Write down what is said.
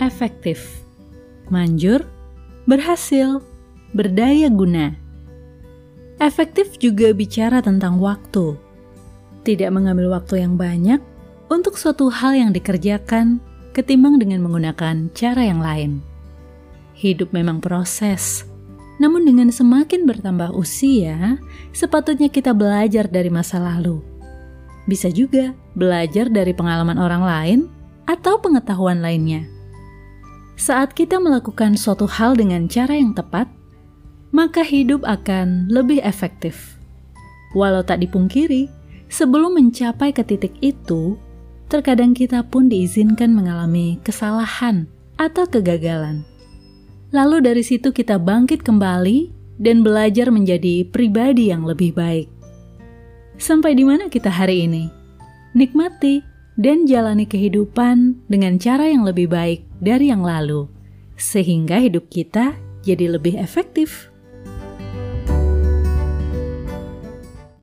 efektif, manjur, berhasil, berdaya guna. Efektif juga bicara tentang waktu. Tidak mengambil waktu yang banyak untuk suatu hal yang dikerjakan ketimbang dengan menggunakan cara yang lain. Hidup memang proses, namun dengan semakin bertambah usia, sepatutnya kita belajar dari masa lalu. Bisa juga belajar dari pengalaman orang lain atau pengetahuan lainnya. Saat kita melakukan suatu hal dengan cara yang tepat, maka hidup akan lebih efektif. Walau tak dipungkiri, sebelum mencapai ke titik itu, terkadang kita pun diizinkan mengalami kesalahan atau kegagalan. Lalu dari situ kita bangkit kembali dan belajar menjadi pribadi yang lebih baik. Sampai di mana kita hari ini? Nikmati dan jalani kehidupan dengan cara yang lebih baik dari yang lalu, sehingga hidup kita jadi lebih efektif.